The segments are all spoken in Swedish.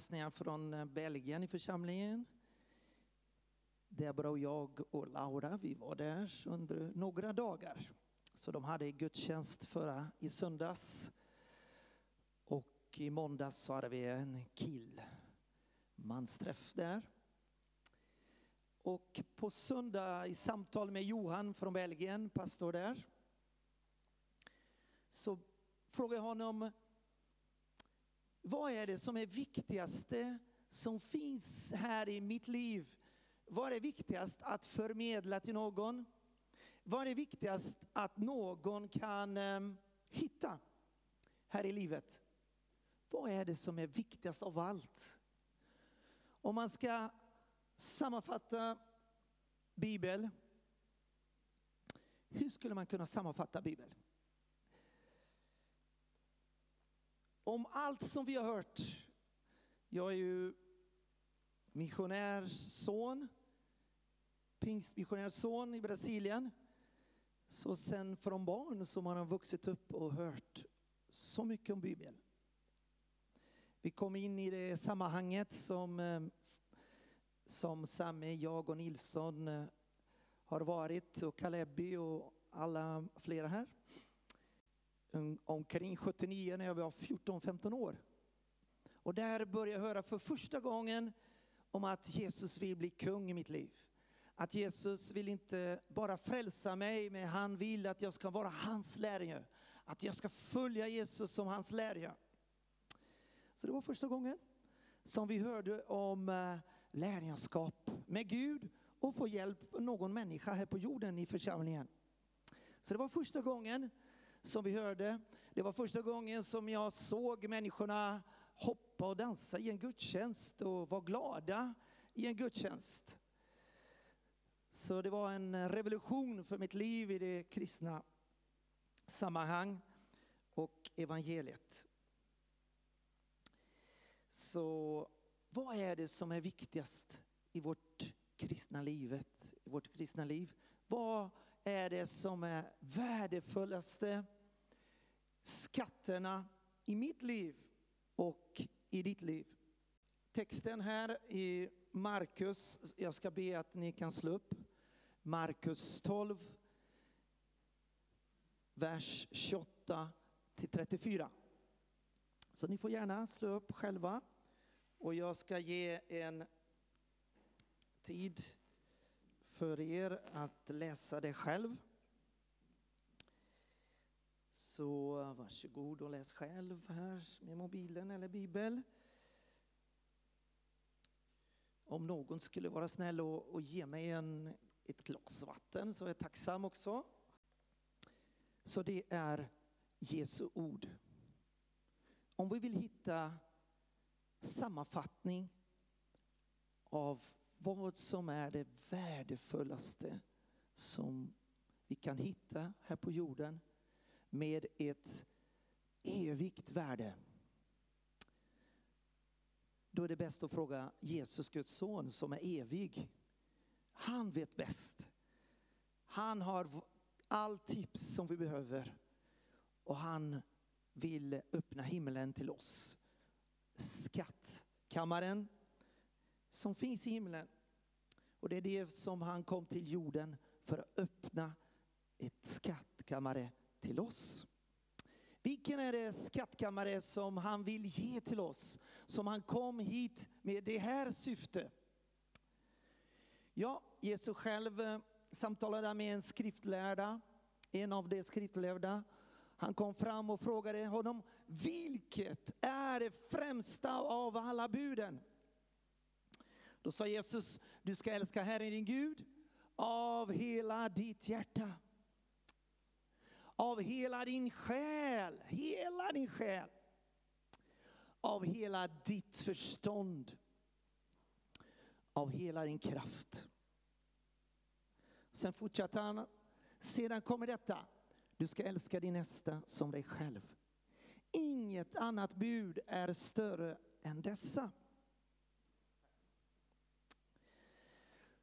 hälsningar från eh, Belgien i församlingen. Debra, och jag och Laura, vi var där under några dagar. Så de hade gudstjänst förra i söndags. Och i måndags så hade vi en kill mansträff där. Och på söndag i samtal med Johan från Belgien, pastor där, så frågade jag honom, vad är det som är viktigaste som finns här i mitt liv? Vad är viktigast att förmedla till någon? Vad är viktigast att någon kan um, hitta här i livet? Vad är det som är viktigast av allt? Om man ska sammanfatta Bibeln, hur skulle man kunna sammanfatta Bibeln? Om allt som vi har hört, jag är ju missionärsson, pingstmissionärsson i Brasilien. Så sen från barn som man har vuxit upp och hört så mycket om Bibeln. Vi kom in i det sammanhanget som, eh, som Sami, jag och Nilsson eh, har varit och Kalebi och alla flera här. Omkring 79 när jag var 14-15 år. Och där började jag höra för första gången om att Jesus vill bli kung i mitt liv. Att Jesus vill inte bara frälsa mig, men han vill att jag ska vara hans lärjunge. Att jag ska följa Jesus som hans lärjunge. Så det var första gången som vi hörde om eh, lärjunskap med Gud och få hjälp av någon människa här på jorden i församlingen. Så det var första gången som vi hörde. Det var första gången som jag såg människorna hoppa och dansa i en gudstjänst och vara glada i en gudstjänst. Så det var en revolution för mitt liv i det kristna sammanhang och evangeliet. Så vad är det som är viktigast i vårt kristna livet, i vårt kristna liv? Vad är det som är värdefullaste skatterna i mitt liv och i ditt liv? Texten här i Markus, jag ska be att ni kan slå upp Markus 12, vers 28 till 34. Så ni får gärna slå upp själva. Och jag ska ge en tid för er att läsa det själv. Så varsågod och läs själv här med mobilen eller bibel. Om någon skulle vara snäll och, och ge mig en, ett glas vatten så är jag tacksam också. Så det är Jesu ord. Om vi vill hitta sammanfattning av vad som är det värdefullaste som vi kan hitta här på jorden med ett evigt värde. Då är det bäst att fråga Jesus, Guds son, som är evig. Han vet bäst. Han har all tips som vi behöver och han vill öppna himlen till oss. Skattkammaren som finns i himlen. Och det är det som han kom till jorden för att öppna ett skattkammare till oss. Vilken är det skattkammare som han vill ge till oss? Som han kom hit med det här syftet. Ja, Jesus själv eh, samtalade med en skriftlärda, en av de skriftlärda. Han kom fram och frågade honom, vilket är det främsta av alla buden? Då sa Jesus, du ska älska Herren din Gud av hela ditt hjärta. Av hela din själ, hela din själ. Av hela ditt förstånd. Av hela din kraft. Sen fortsatte han, sedan kommer detta, du ska älska din nästa som dig själv. Inget annat bud är större än dessa.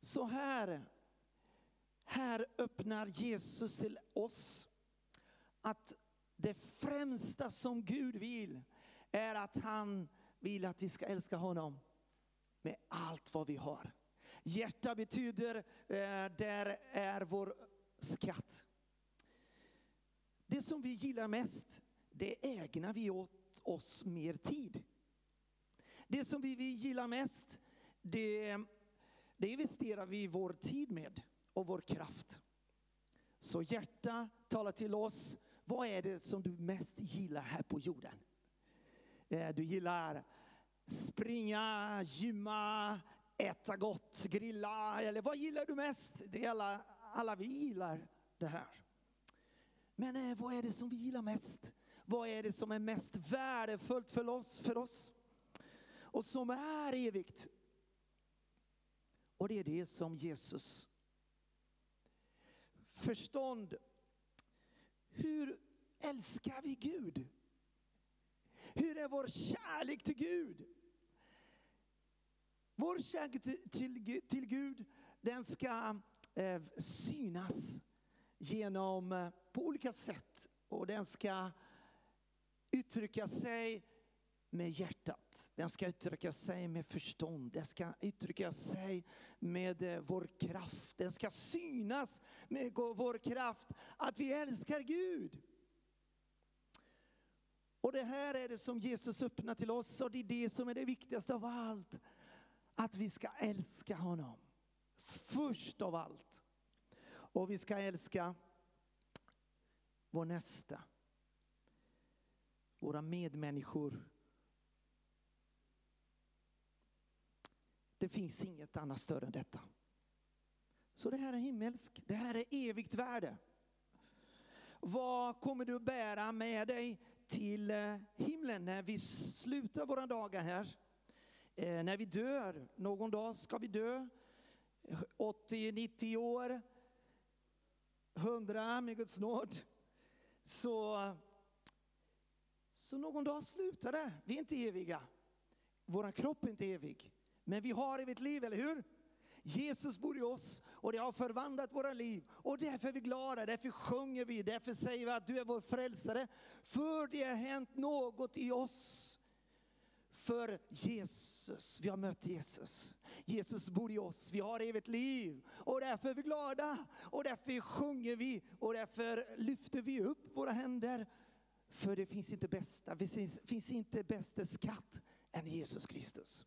Så här, här öppnar Jesus till oss att det främsta som Gud vill är att han vill att vi ska älska honom med allt vad vi har. Hjärta betyder, eh, där är vår skatt. Det som vi gillar mest, det ägnar vi åt oss mer tid. Det som vi, vi gillar mest, det, det investerar vi vår tid med och vår kraft. Så hjärta talar till oss, vad är det som du mest gillar här på jorden? Eh, du gillar springa, gymma, äta gott, grilla, eller vad gillar du mest? Det är alla, alla vi gillar det här. Men eh, vad är det som vi gillar mest? Vad är det som är mest värdefullt för oss? För oss? Och som är evigt? Och det är det som Jesus förstånd. Hur älskar vi Gud? Hur är vår kärlek till Gud? Vår kärlek till, till, till Gud, den ska eh, synas genom, eh, på olika sätt. Och den ska uttrycka sig med hjärtat. Den ska uttrycka sig med förstånd. Den ska uttrycka sig med eh, vår kraft. Den ska synas med vår kraft att vi älskar Gud. Och det här är det som Jesus öppnar till oss och det är det som är det viktigaste av allt. Att vi ska älska honom. Först av allt. Och vi ska älska vår nästa. Våra medmänniskor. Det finns inget annat större än detta. Så det här är himmelsk, det här är evigt värde. Vad kommer du bära med dig till eh, himlen när vi slutar våra dagar här? Eh, när vi dör, någon dag ska vi dö. 80, 90 år, 100 med Guds nåd. Så, så någon dag slutar det. Vi är inte eviga. Vår kropp är inte evig. Men vi har evigt liv, eller hur? Jesus bor i oss och det har förvandlat våra liv. Och därför är vi glada, därför sjunger vi, därför säger vi att du är vår frälsare. För det har hänt något i oss. För Jesus, vi har mött Jesus. Jesus bor i oss, vi har evigt liv. Och därför är vi glada. Och därför sjunger vi och därför lyfter vi upp våra händer. För det finns inte bästa, det finns, finns inte bästa skatt än Jesus Kristus.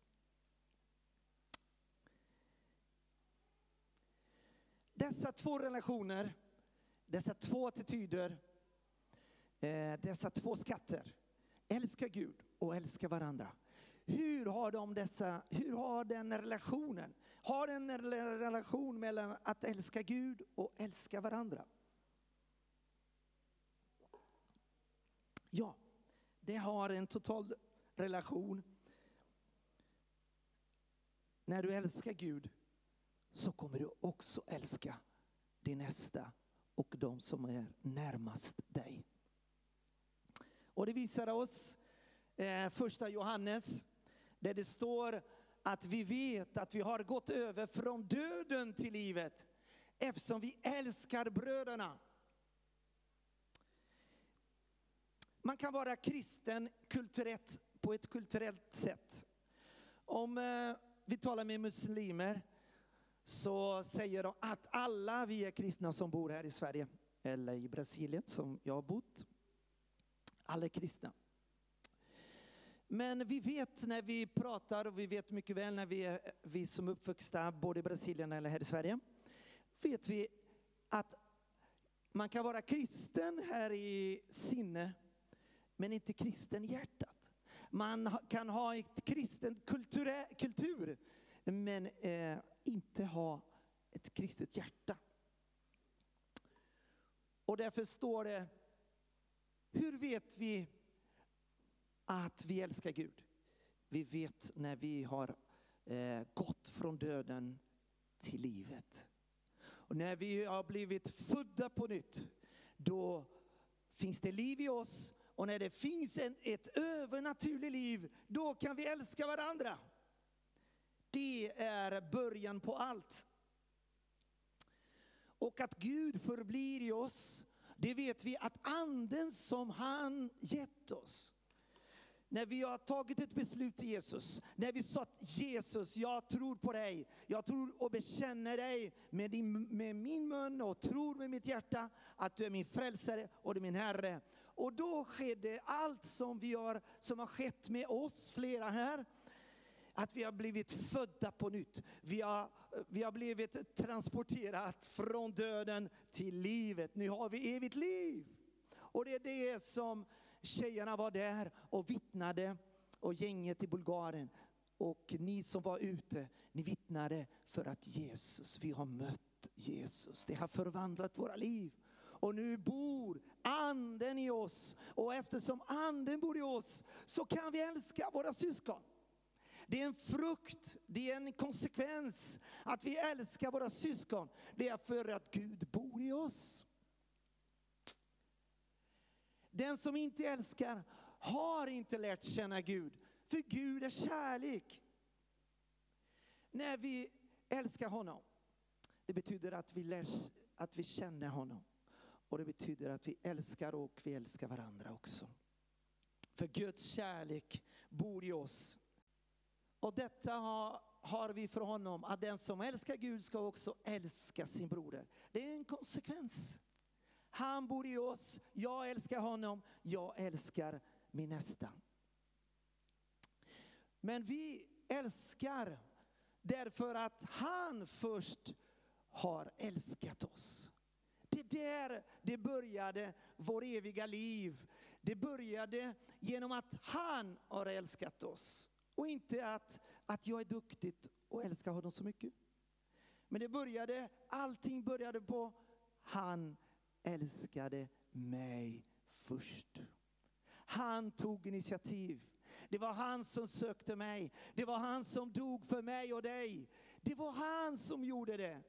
Dessa två relationer, dessa två attityder, eh, dessa två skatter, älska Gud och älska varandra. Hur har de dessa, hur har den relationen? Har en relation mellan att älska Gud och älska varandra? Ja, det har en total relation. När du älskar Gud så kommer du också älska din nästa och de som är närmast dig. Och det visar oss eh, första Johannes där det står att vi vet att vi har gått över från döden till livet eftersom vi älskar bröderna. Man kan vara kristen kulturellt, på ett kulturellt sätt. Om eh, vi talar med muslimer så säger de att alla vi är kristna som bor här i Sverige eller i Brasilien som jag har bott. Alla är kristna. Men vi vet när vi pratar och vi vet mycket väl när vi är vi som är uppvuxna både i Brasilien eller här i Sverige. Vet vi att man kan vara kristen här i sinne men inte kristen i hjärtat. Man kan ha ett kristen kultur, kultur men eh, inte ha ett kristet hjärta. Och därför står det, hur vet vi att vi älskar Gud? Vi vet när vi har eh, gått från döden till livet. Och när vi har blivit födda på nytt, då finns det liv i oss. Och när det finns en, ett övernaturligt liv, då kan vi älska varandra. Det är början på allt. Och att Gud förblir i oss, det vet vi att anden som han gett oss, när vi har tagit ett beslut till Jesus, när vi sa Jesus, jag tror på dig, jag tror och bekänner dig med, din, med min mun och tror med mitt hjärta att du är min frälsare och du är min Herre. Och då skedde allt som, vi har, som har skett med oss, flera här, att vi har blivit födda på nytt. Vi har, vi har blivit transporterade från döden till livet. Nu har vi evigt liv. Och det är det som tjejerna var där och vittnade och gänget i Bulgarien. Och ni som var ute, ni vittnade för att Jesus, vi har mött Jesus. Det har förvandlat våra liv. Och nu bor anden i oss. Och eftersom anden bor i oss så kan vi älska våra syskon. Det är en frukt, det är en konsekvens att vi älskar våra syskon. Det är för att Gud bor i oss. Den som inte älskar har inte lärt känna Gud, för Gud är kärlek. När vi älskar honom, det betyder att vi, lär, att vi känner honom. Och det betyder att vi älskar och vi älskar varandra också. För Guds kärlek bor i oss. Och detta har, har vi för honom, att den som älskar Gud ska också älska sin broder. Det är en konsekvens. Han bor i oss, jag älskar honom, jag älskar min nästa. Men vi älskar därför att han först har älskat oss. Det är där det började, vår eviga liv. Det började genom att han har älskat oss. Och inte att, att jag är duktig och älskar honom så mycket. Men det började, allting började på han älskade mig först. Han tog initiativ. Det var han som sökte mig. Det var han som dog för mig och dig. Det var han som gjorde det.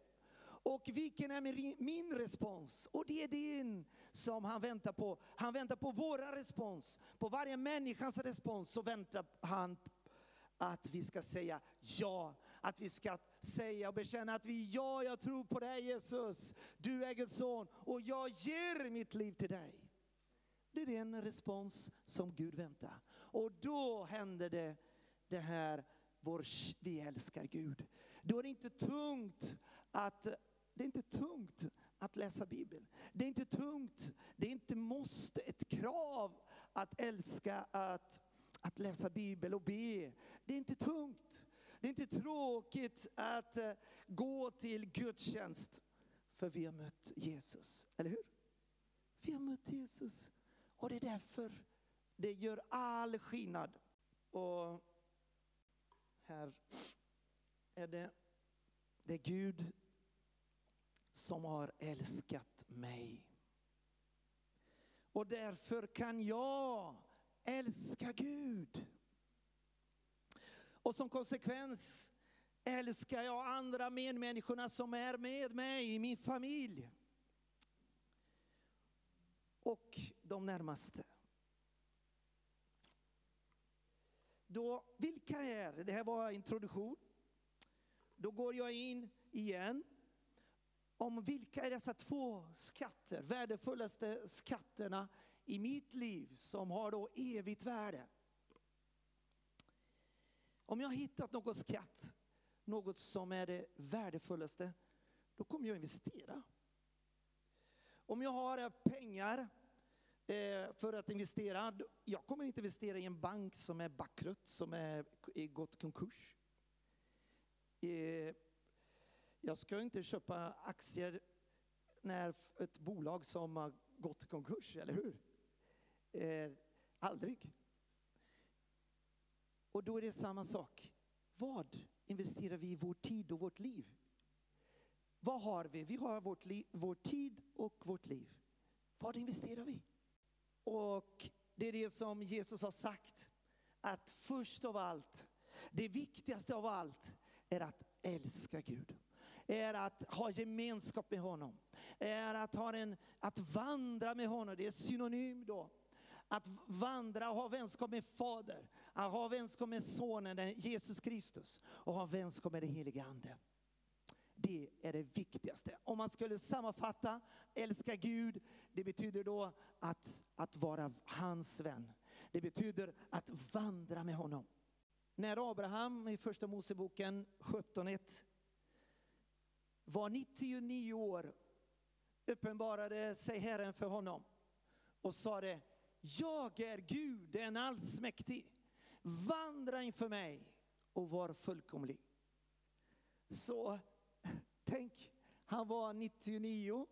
Och vilken är min respons? Och det är din som han väntar på. Han väntar på våra respons. På varje människans respons så väntar han att vi ska säga ja. Att vi ska säga och bekänna att vi, ja, jag tror på dig Jesus. Du är Guds son och jag ger mitt liv till dig. Det är den respons som Gud väntar. Och då händer det, det här, vår, vi älskar Gud. Då är det inte tungt att det är inte tungt att läsa Bibeln. Det är inte tungt, det är inte måste, ett krav att älska att att läsa Bibel och be. Det är inte tungt. Det är inte tråkigt att eh, gå till gudstjänst. För vi har mött Jesus, eller hur? Vi har mött Jesus. Och det är därför det gör all skillnad. Och här är det, det är Gud som har älskat mig. Och därför kan jag älska Gud. Och som konsekvens älskar jag andra medmänniskorna som är med mig i min familj. Och de närmaste. Då, vilka är, det här var introduktion. Då går jag in igen om vilka är dessa två skatter, värdefullaste skatterna i mitt liv som har då evigt värde. Om jag har hittat någon skatt, något som är det värdefullaste, då kommer jag investera. Om jag har eh, pengar eh, för att investera, jag kommer inte investera i en bank som är bankrutt, som är gått konkurs. Eh, jag ska inte köpa aktier när ett bolag som har gått i konkurs, eller hur? Eh, aldrig. Och då är det samma sak. Vad investerar vi i vår tid och vårt liv? Vad har vi? Vi har vårt liv, vår tid och vårt liv. Vad investerar vi? Och det är det som Jesus har sagt. Att först av allt, det viktigaste av allt, är att älska Gud är att ha gemenskap med honom. Är att, ha en, att vandra med honom, det är synonym då. Att vandra och ha vänskap med Fader, att ha vänskap med Sonen, Jesus Kristus och ha vänskap med den helige Ande. Det är det viktigaste. Om man skulle sammanfatta, älska Gud, det betyder då att, att vara hans vän. Det betyder att vandra med honom. När Abraham i första Moseboken 17.1 var 99 år uppenbarade sig Herren för honom och sade, jag är Gud, den allsmäktig. Vandra inför mig och var fullkomlig. Så tänk, han var 99,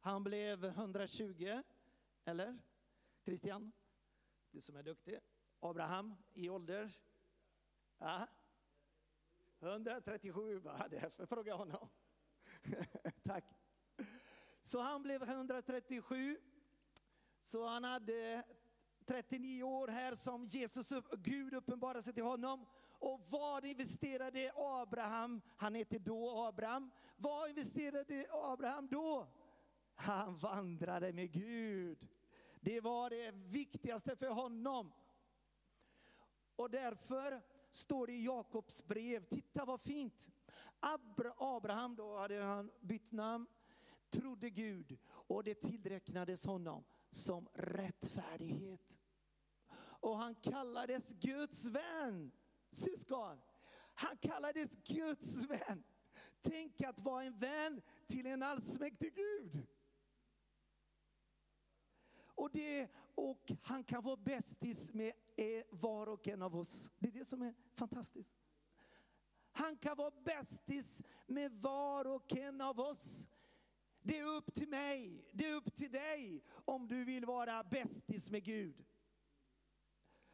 han blev 120, eller? Christian, du som är duktig. Abraham i ålder? Ja. 137, bara därför frågar jag honom. Tack. Så han blev 137. Så han hade 39 år här som Jesus, Gud uppenbarade sig till honom. Och vad investerade Abraham? Han hette då Abraham. Vad investerade Abraham då? Han vandrade med Gud. Det var det viktigaste för honom. Och därför står det i Jakobs brev, titta vad fint. Abraham, då hade han bytt namn, trodde Gud och det tillräknades honom som rättfärdighet. Och han kallades Guds vän, syskon. Han kallades Guds vän. Tänk att vara en vän till en allsmäktig Gud. Och, det, och han kan vara bästis med e, var och en av oss. Det är det som är fantastiskt. Han kan vara bästis med var och en av oss. Det är upp till mig, det är upp till dig om du vill vara bästis med Gud.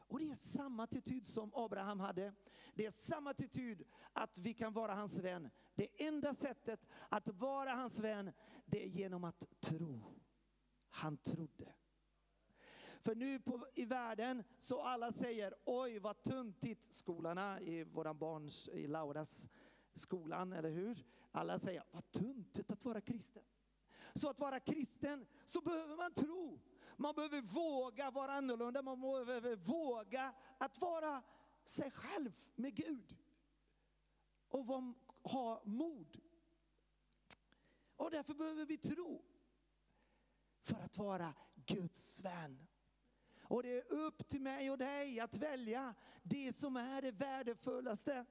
Och det är samma attityd som Abraham hade. Det är samma attityd att vi kan vara hans vän. Det enda sättet att vara hans vän, det är genom att tro. Han trodde. För nu på, i världen så alla säger, oj vad tuntigt, skolorna i våra barns, i Lauras skolan, eller hur? Alla säger, vad tuntigt att vara kristen. Så att vara kristen så behöver man tro. Man behöver våga vara annorlunda, man behöver våga att vara sig själv med Gud. Och ha mod. Och därför behöver vi tro. För att vara Guds vän. Och det är upp till mig och dig att välja det som är det värdefullaste.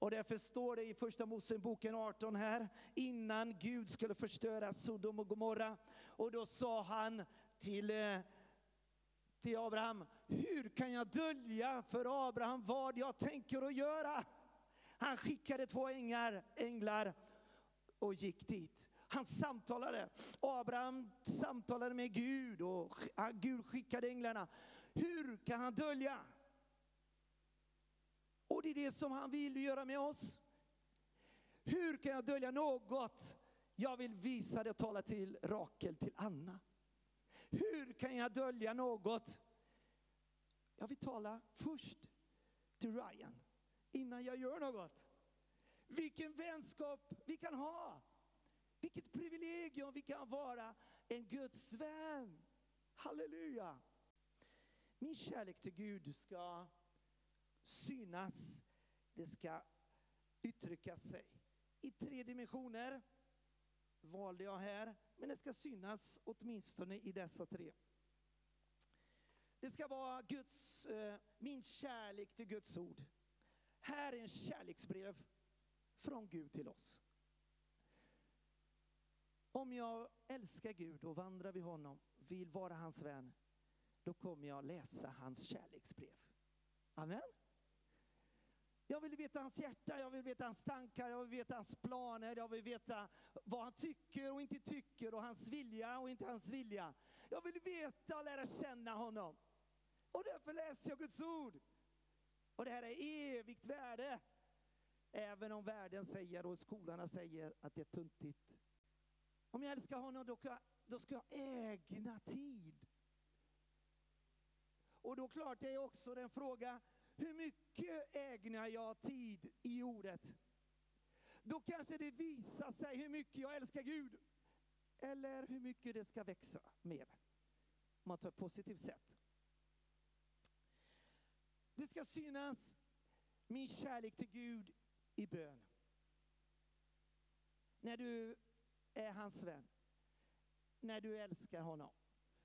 Och därför står det i första Moseboken 18 här, innan Gud skulle förstöra Sodom och Gomorra. Och då sa han till, eh, till Abraham, hur kan jag dölja för Abraham vad jag tänker att göra? Han skickade två änglar, änglar och gick dit. Han samtalade. Abraham samtalade med Gud och Gud skickade änglarna. Hur kan han dölja? Och det är det som han vill göra med oss. Hur kan jag dölja något? Jag vill visa det och tala till Rakel, till Anna. Hur kan jag dölja något? Jag vill tala först till Ryan, innan jag gör något. Vilken vänskap vi kan ha. Vilket privilegium vi kan vara en Guds vän. Halleluja. Min kärlek till Gud ska synas, det ska uttrycka sig. I tre dimensioner valde jag här, men det ska synas åtminstone i dessa tre. Det ska vara Guds, eh, min kärlek till Guds ord. Här är en kärleksbrev från Gud till oss. Om jag älskar Gud och vandrar vid honom, vill vara hans vän, då kommer jag läsa hans kärleksbrev. Amen. Jag vill veta hans hjärta, jag vill veta hans tankar, jag vill veta hans planer, jag vill veta vad han tycker och inte tycker och hans vilja och inte hans vilja. Jag vill veta och lära känna honom. Och därför läser jag Guds ord. Och det här är evigt värde. Även om världen säger och skolorna säger att det är tuntigt. Om jag älskar honom då ska, jag, då ska jag ägna tid. Och då klart det är också den fråga, hur mycket ägnar jag tid i ordet? Då kanske det visar sig hur mycket jag älskar Gud. Eller hur mycket det ska växa mer. Om man tar ett positivt sätt. Det ska synas min kärlek till Gud i bön. När du är hans vän. När du älskar honom.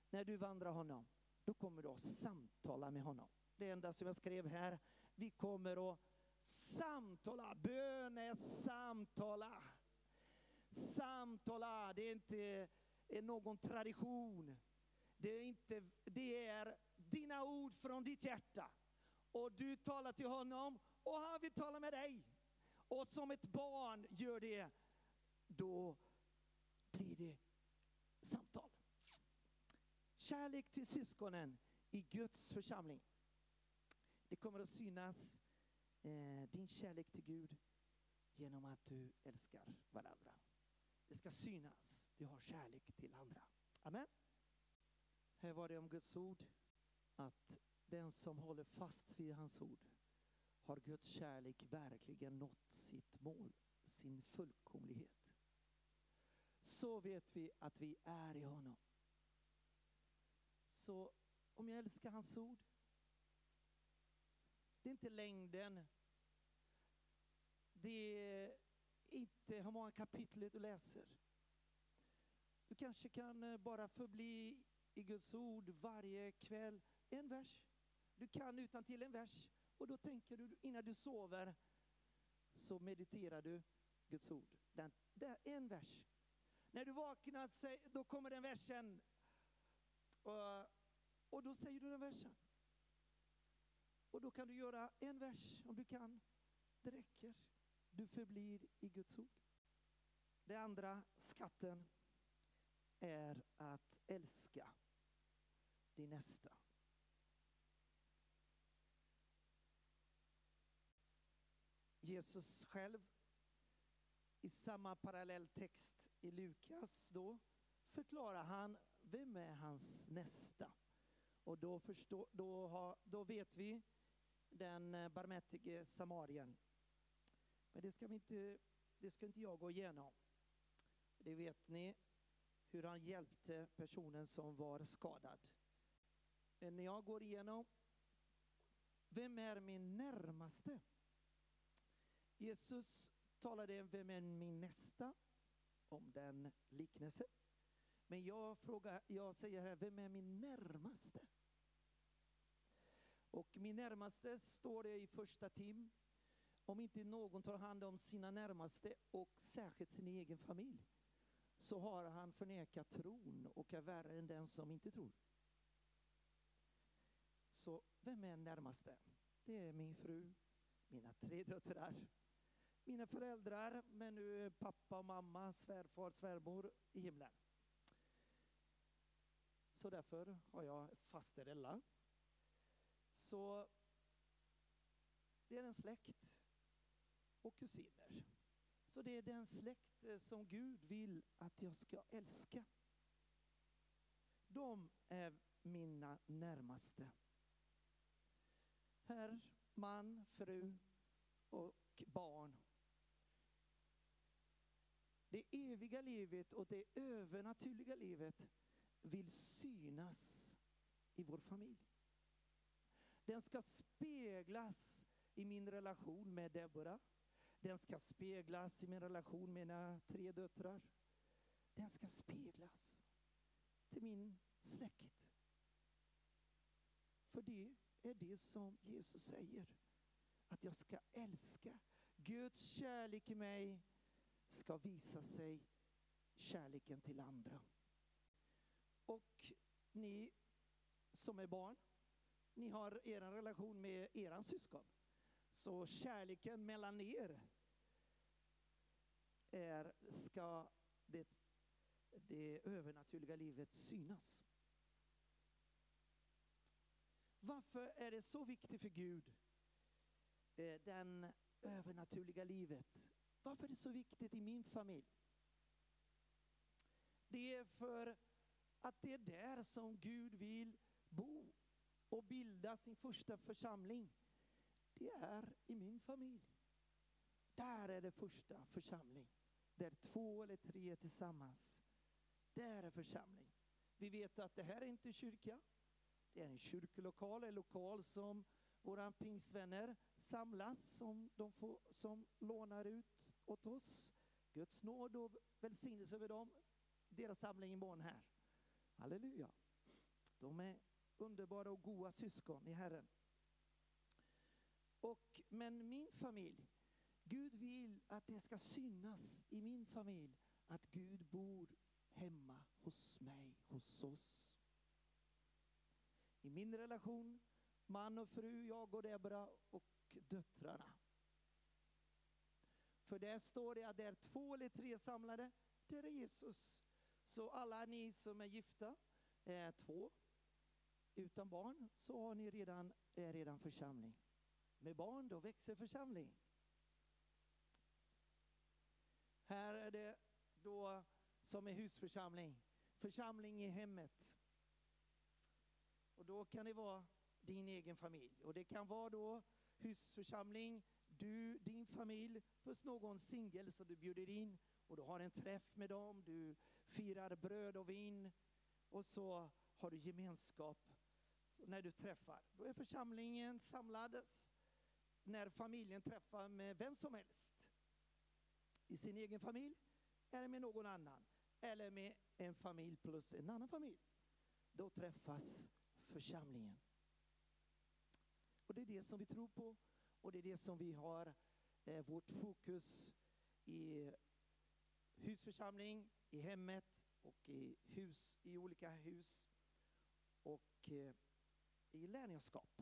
När du vandrar honom. då kommer du att samtala med honom. Det enda som jag skrev här, vi kommer att samtala. Bön är samtala. Samtala, det är inte någon tradition. Det är, inte, det är dina ord från ditt hjärta. Och du talar till honom och han vill tala med dig. Och som ett barn gör det, då blir det samtal. Kärlek till syskonen i Guds församling. Det kommer att synas eh, din kärlek till Gud genom att du älskar varandra. Det ska synas, du har kärlek till andra. Amen. Här var det om Guds ord, att den som håller fast vid hans ord har Guds kärlek verkligen nått sitt mål, sin fullkomlighet. Så vet vi att vi är i honom. Så om jag älskar hans ord, det är inte längden, det är inte hur många kapitel du läser. Du kanske kan eh, bara förbli i Guds ord varje kväll, en vers. Du kan utan till en vers och då tänker du innan du sover så mediterar du Guds ord. Den, den, en vers. När du vaknar då kommer den versen och, och då säger du den versen. Och då kan du göra en vers om du kan. Det räcker. Du förblir i Guds ord. Den andra skatten är att älska din nästa. Jesus själv i samma parallelltext i Lukas då förklarar han vem är hans nästa. Och då, förstå, då, har, då vet vi den eh, barmhärtige samarien. Men det ska, vi inte, det ska inte jag gå igenom. Det vet ni, hur han hjälpte personen som var skadad. Men när jag går igenom, vem är min närmaste? Jesus talade vem är min nästa? Om den liknelsen. Men jag, frågar, jag säger här, vem är min närmaste? Och min närmaste står det i första Tim. Om inte någon tar hand om sina närmaste och särskilt sin egen familj så har han förnekat tron och är värre än den som inte tror. Så vem är närmaste? Det är min fru, mina tre döttrar, mina föräldrar, men nu pappa och mamma, svärfar, svärmor i himlen. Så därför har jag faster Ella. Så det är en släkt och kusiner. Så det är den släkt eh, som Gud vill att jag ska älska. De är mina närmaste. Herr, man, fru och barn. Det eviga livet och det övernaturliga livet vill synas i vår familj. Den ska speglas i min relation med Deborah. Den ska speglas i min relation med mina tre döttrar. Den ska speglas till min släkt. För det är det som Jesus säger. Att jag ska älska. Guds kärlek i mig ska visa sig kärleken till andra. Och ni som är barn, ni har er relation med era syskon. Så kärleken mellan er är, ska det, det övernaturliga livet synas. Varför är det så viktigt för Gud, det den övernaturliga livet? Varför är det så viktigt i min familj? Det är för att det är där som Gud vill bo och bilda sin första församling. Det är i min familj. Där är det första församling. Där två eller tre är tillsammans. Där är församling. Vi vet att det här är inte kyrka. Det är en kyrkolokal, en lokal som våra pingstvänner samlas, som de får, som lånar ut åt oss. Guds nåd och välsignelse över dem. Deras samling imorgon här. Halleluja. De är underbara och goda syskon i Herren. Och, men min familj, Gud vill att det ska synas i min familj att Gud bor hemma hos mig, hos oss. I min relation, man och fru, jag och Debra och döttrarna. För där står det att det är två eller tre samlade, där är Jesus. Så alla ni som är gifta, är två, utan barn, så har ni redan, är redan församling. Med barn, då växer församling. Här är det då som är husförsamling, församling i hemmet. Och då kan det vara din egen familj. Och det kan vara då husförsamling, du, din familj, plus någon singel som du bjuder in och du har en träff med dem, du firar bröd och vin och så har du gemenskap så när du träffar. Då är församlingen samlades när familjen träffar med vem som helst. I sin egen familj eller med någon annan. Eller med en familj plus en annan familj. Då träffas församlingen. Och det är det som vi tror på och det är det som vi har eh, vårt fokus i husförsamling, i hemmet och i, hus, i olika hus och eh, i lärjungaskap.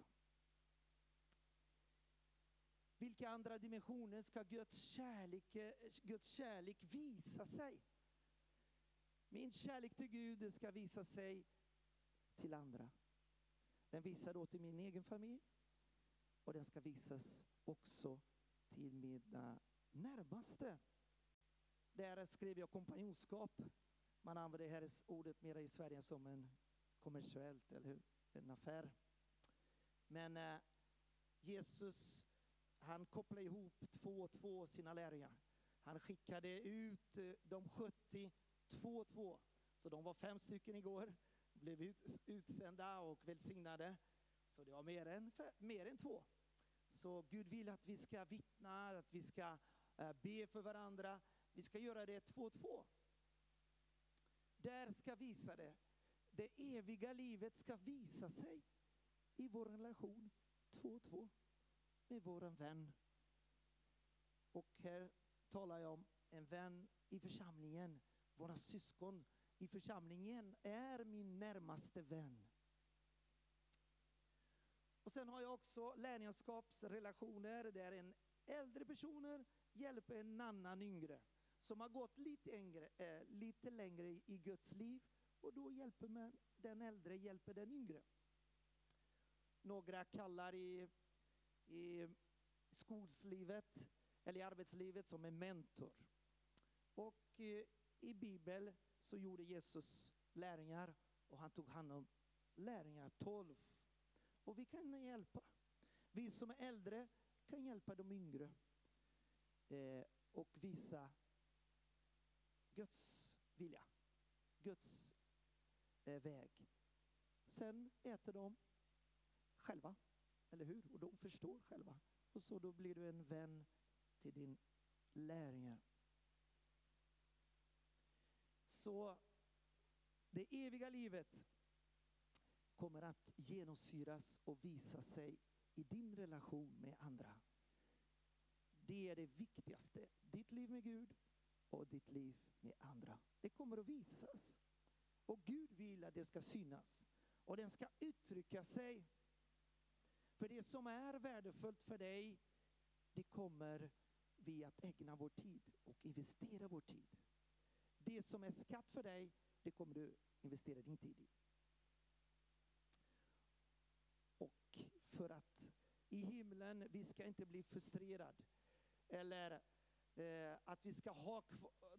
Vilka andra dimensioner ska Guds kärlek, Guds kärlek visa sig? Min kärlek till Gud ska visa sig till andra. Den visar då till min egen familj och den ska visas också till mina närmaste. Där skrev jag kompanjonskap. Man använder det här ordet mer i Sverige som en kommersiellt, eller hur? En affär. Men eh, Jesus, han kopplade ihop två och två sina lärjungar. Han skickade ut eh, de 70, två och två. Så de var fem stycken igår, blev ut, utsända och välsignade. Så det var mer än, mer än två. Så Gud vill att vi ska vittna, att vi ska eh, be för varandra. Vi ska göra det två och två. Där ska visa det. Det eviga livet ska visa sig i vår relation två och två med vår vän. Och här talar jag om en vän i församlingen. Våra syskon i församlingen är min närmaste vän. Och sen har jag också lärjungaskapsrelationer där en äldre personer hjälper en annan yngre som har gått lite, yngre, äh, lite längre i Guds liv och då hjälper man den äldre hjälper den yngre. Några kallar i, i skolslivet eller i arbetslivet som en mentor. Och eh, i Bibeln så gjorde Jesus lärningar och han tog hand om lärningar, tolv. Och vi kan hjälpa. Vi som är äldre kan hjälpa de yngre eh, och visa Guds vilja, Guds eh, väg. Sen äter de själva, eller hur? Och de förstår själva. Och så då blir du en vän till din lärjunge. Så det eviga livet kommer att genomsyras och visa sig i din relation med andra. Det är det viktigaste. Ditt liv med Gud och ditt liv med andra. Det kommer att visas. Och Gud vill att det ska synas. Och den ska uttrycka sig. För det som är värdefullt för dig, det kommer vi att ägna vår tid och investera vår tid. Det som är skatt för dig, det kommer du investera din tid i. Och för att i himlen, vi ska inte bli frustrerad eller eh, att vi ska ha,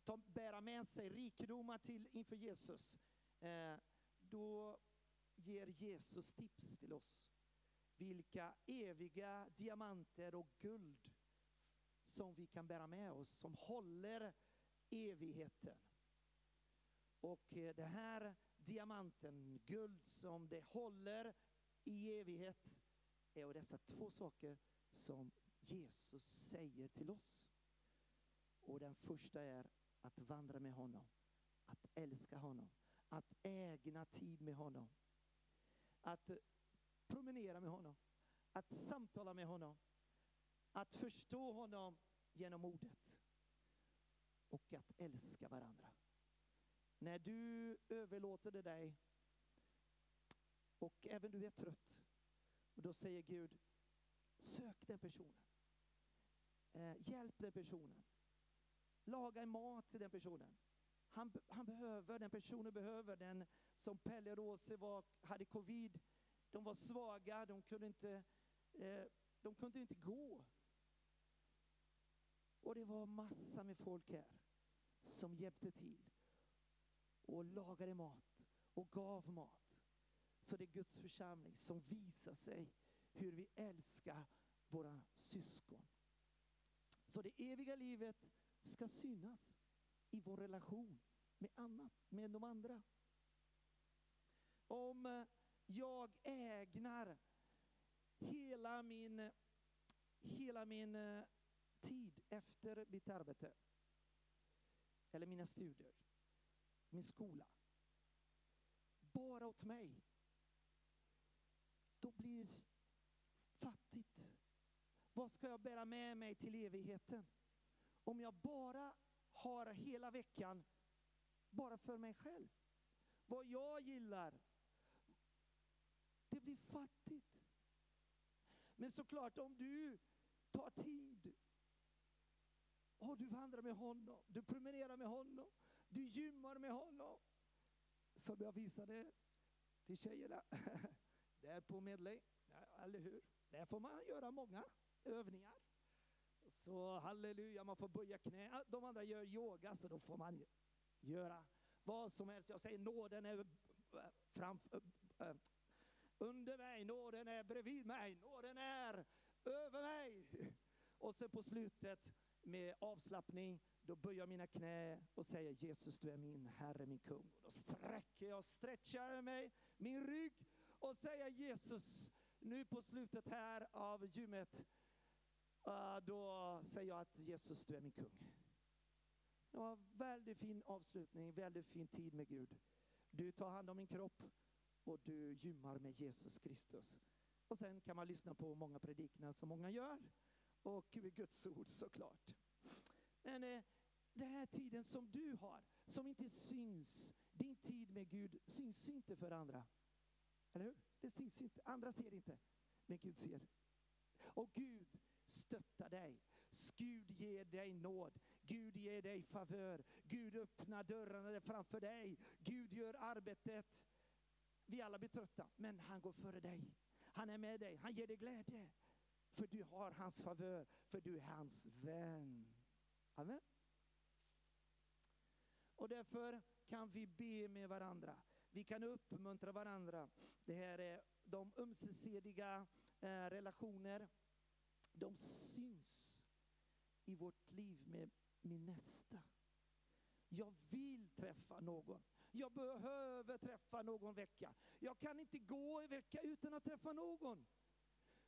ta, bära med sig rikedomar till inför Jesus. Eh, då ger Jesus tips till oss. Vilka eviga diamanter och guld som vi kan bära med oss, som håller evigheten. Och eh, det här diamanten, guld som det håller i evighet, är av dessa två saker som Jesus säger till oss. Och den första är att vandra med honom, att älska honom, att ägna tid med honom. att promenera med honom, att samtala med honom, att förstå honom genom ordet och att älska varandra. När du överlåter det dig och även du är trött, och då säger Gud, sök den personen. Eh, hjälp den personen. Laga mat till den personen. Han, han behöver, den personen behöver den som Pelle och Rose var, hade covid. De var svaga, de kunde inte, eh, de kunde inte gå. Och det var massa med folk här som hjälpte till och lagade mat och gav mat. Så det är Guds församling som visar sig hur vi älskar våra syskon. Så det eviga livet ska synas i vår relation med, annat, med de andra. Om eh, jag ägnar hela min, hela min eh, tid efter mitt arbete eller mina studier, min skola, bara åt mig, då blir fattigt. Vad ska jag bära med mig till evigheten? Om jag bara har hela veckan bara för mig själv. Vad jag gillar. Det blir fattigt. Men såklart om du tar tid och du vandrar med honom, du promenerar med honom, du gymmar med honom. Som jag visade till tjejerna där på Medley, eller hur? Där får man göra många övningar. Så halleluja, man får böja knä. De andra gör yoga, så då får man göra vad som helst. Jag säger nåden är framför, under mig, nåden är bredvid mig, nåden är över mig. Och sen på slutet med avslappning, då böjer jag mina knä och säger Jesus du är min Herre, min kung. Och då sträcker jag, stretchar mig, min rygg och säger Jesus, nu på slutet här av gymmet, ah, då säger jag att Jesus du är min kung. Det var en väldigt fin avslutning, väldigt fin tid med Gud. Du tar hand om min kropp och du gymmar med Jesus Kristus. Och sen kan man lyssna på många predikningar som många gör och Guds ord såklart. Men eh, den här tiden som du har, som inte syns, din tid med Gud syns inte för andra. Eller hur? Det syns inte, andra ser inte, men Gud ser. Och Gud stöttar dig. Gud ger dig nåd. Gud ger dig favör. Gud öppnar dörrarna framför dig. Gud gör arbetet. Vi alla blir trötta, men han går före dig. Han är med dig, han ger dig glädje. För du har hans favör, för du är hans vän. Amen. Och därför kan vi be med varandra. Vi kan uppmuntra varandra. Det här är de ömsesidiga eh, relationer. De syns i vårt liv med min nästa. Jag vill träffa någon. Jag behöver träffa någon vecka. Jag kan inte gå en vecka utan att träffa någon.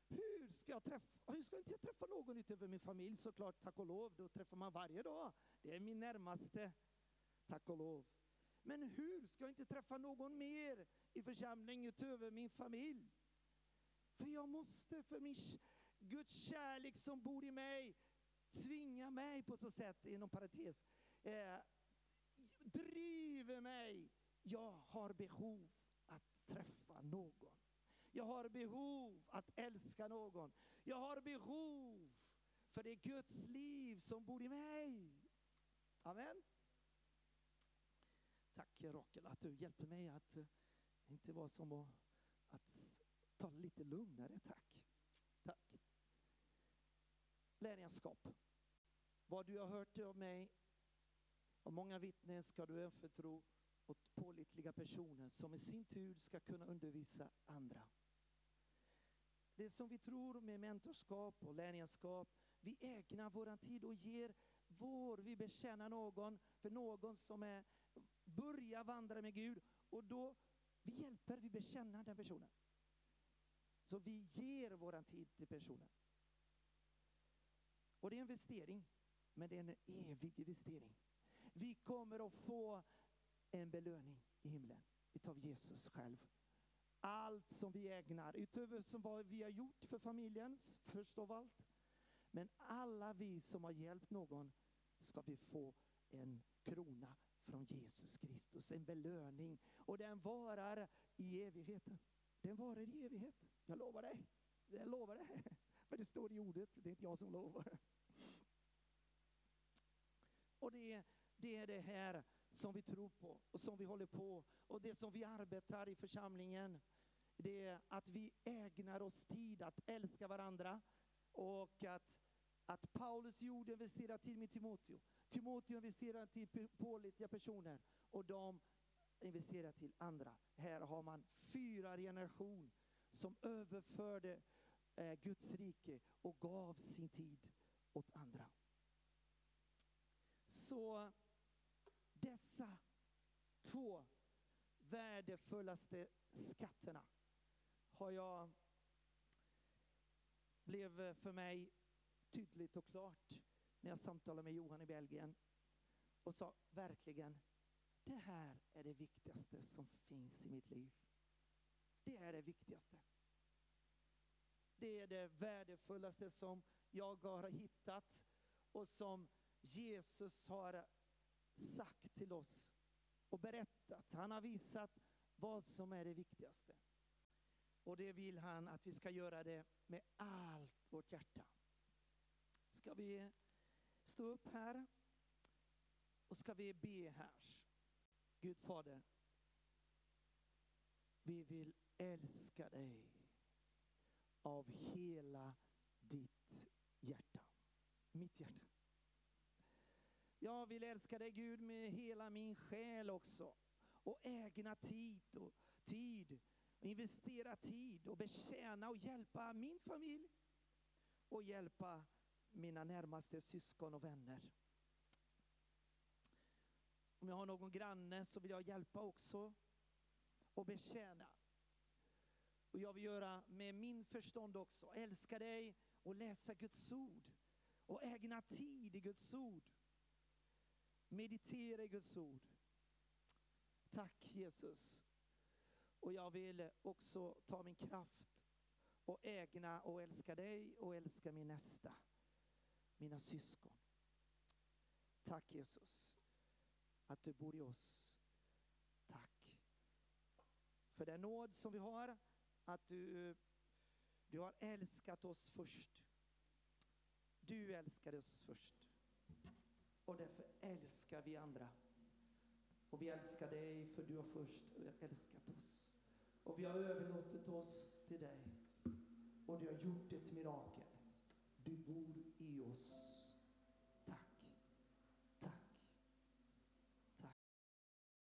Hur ska jag träffa, hur ska jag inte träffa någon utöver min familj såklart, tack och lov. Då träffar man varje dag. Det är min närmaste, tack och lov. Men hur ska jag inte träffa någon mer i församling utöver min familj? För jag måste, för min Guds kärlek som bor i mig, tvinga mig på så sätt, inom parentes, eh, driver mig. Jag har behov att träffa någon. Jag har behov att älska någon. Jag har behov, för det är Guds liv som bor i mig. Amen. Tack Rakel att du hjälper mig att eh, inte vara som att, att ta det lite lugnare. Tack. Tack. Lärjungaskap. Vad du har hört av mig och många vittnen ska du förtro åt pålitliga personer som i sin tur ska kunna undervisa andra. Det som vi tror med mentorskap och lärjungaskap, vi ägnar vår tid och ger vår, vi bekänner någon för någon som är, börjar vandra med Gud och då vi hjälper, vi bekänner den personen. Så vi ger vår tid till personen. Och det är en investering, men det är en evig investering. Vi kommer att få en belöning i himlen utav Jesus själv. allt som vi ägnar, utöver som vad vi har gjort för familjen, först av allt. Men alla vi som har hjälpt någon ska vi få en krona från Jesus Kristus, en belöning. Och den varar i evigheten. Den varar i evighet. Jag lovar dig. Jag lovar dig. För det står i ordet, det är inte jag som lovar. Och det, det är det här som vi tror på och som vi håller på och det som vi arbetar i församlingen. Det är att vi ägnar oss tid att älska varandra och att, att Paulus gjorde investera tid med Timoteo. Timoteo investerar till pålitliga personer och de investerar till andra. Här har man fyra generation som överförde eh, Guds rike och gav sin tid åt andra. Så dessa två värdefullaste skatterna har jag blev för mig tydligt och klart när jag samtalade med Johan i Belgien och sa verkligen, det här är det viktigaste som finns i mitt liv. Det är det viktigaste. Det är det värdefullaste som jag har hittat och som Jesus har sagt till oss och berättat. Han har visat vad som är det viktigaste. Och det vill han att vi ska göra det med allt vårt hjärta. Ska vi stå upp här och ska vi be här. Gud Fader, vi vill älska dig av hela ditt hjärta. Mitt hjärta. Jag vill älska dig Gud med hela min själ också. Och ägna tid och tid, investera tid och betjäna och hjälpa min familj och hjälpa mina närmaste syskon och vänner. Om jag har någon granne så vill jag hjälpa också och betjäna. Och jag vill göra med min förstånd också, älska dig och läsa Guds ord och ägna tid i Guds ord. Meditera i Guds ord. Tack Jesus. Och jag vill också ta min kraft och ägna och älska dig och älska min nästa, mina syskon. Tack Jesus att du bor i oss. Tack för den nåd som vi har, att du, du har älskat oss först. Du älskade oss först. Och därför älskar vi andra. Och vi älskar dig för du har först älskat oss. Och vi har överlåtit oss till dig. Och du har gjort ett mirakel. Du bor i oss.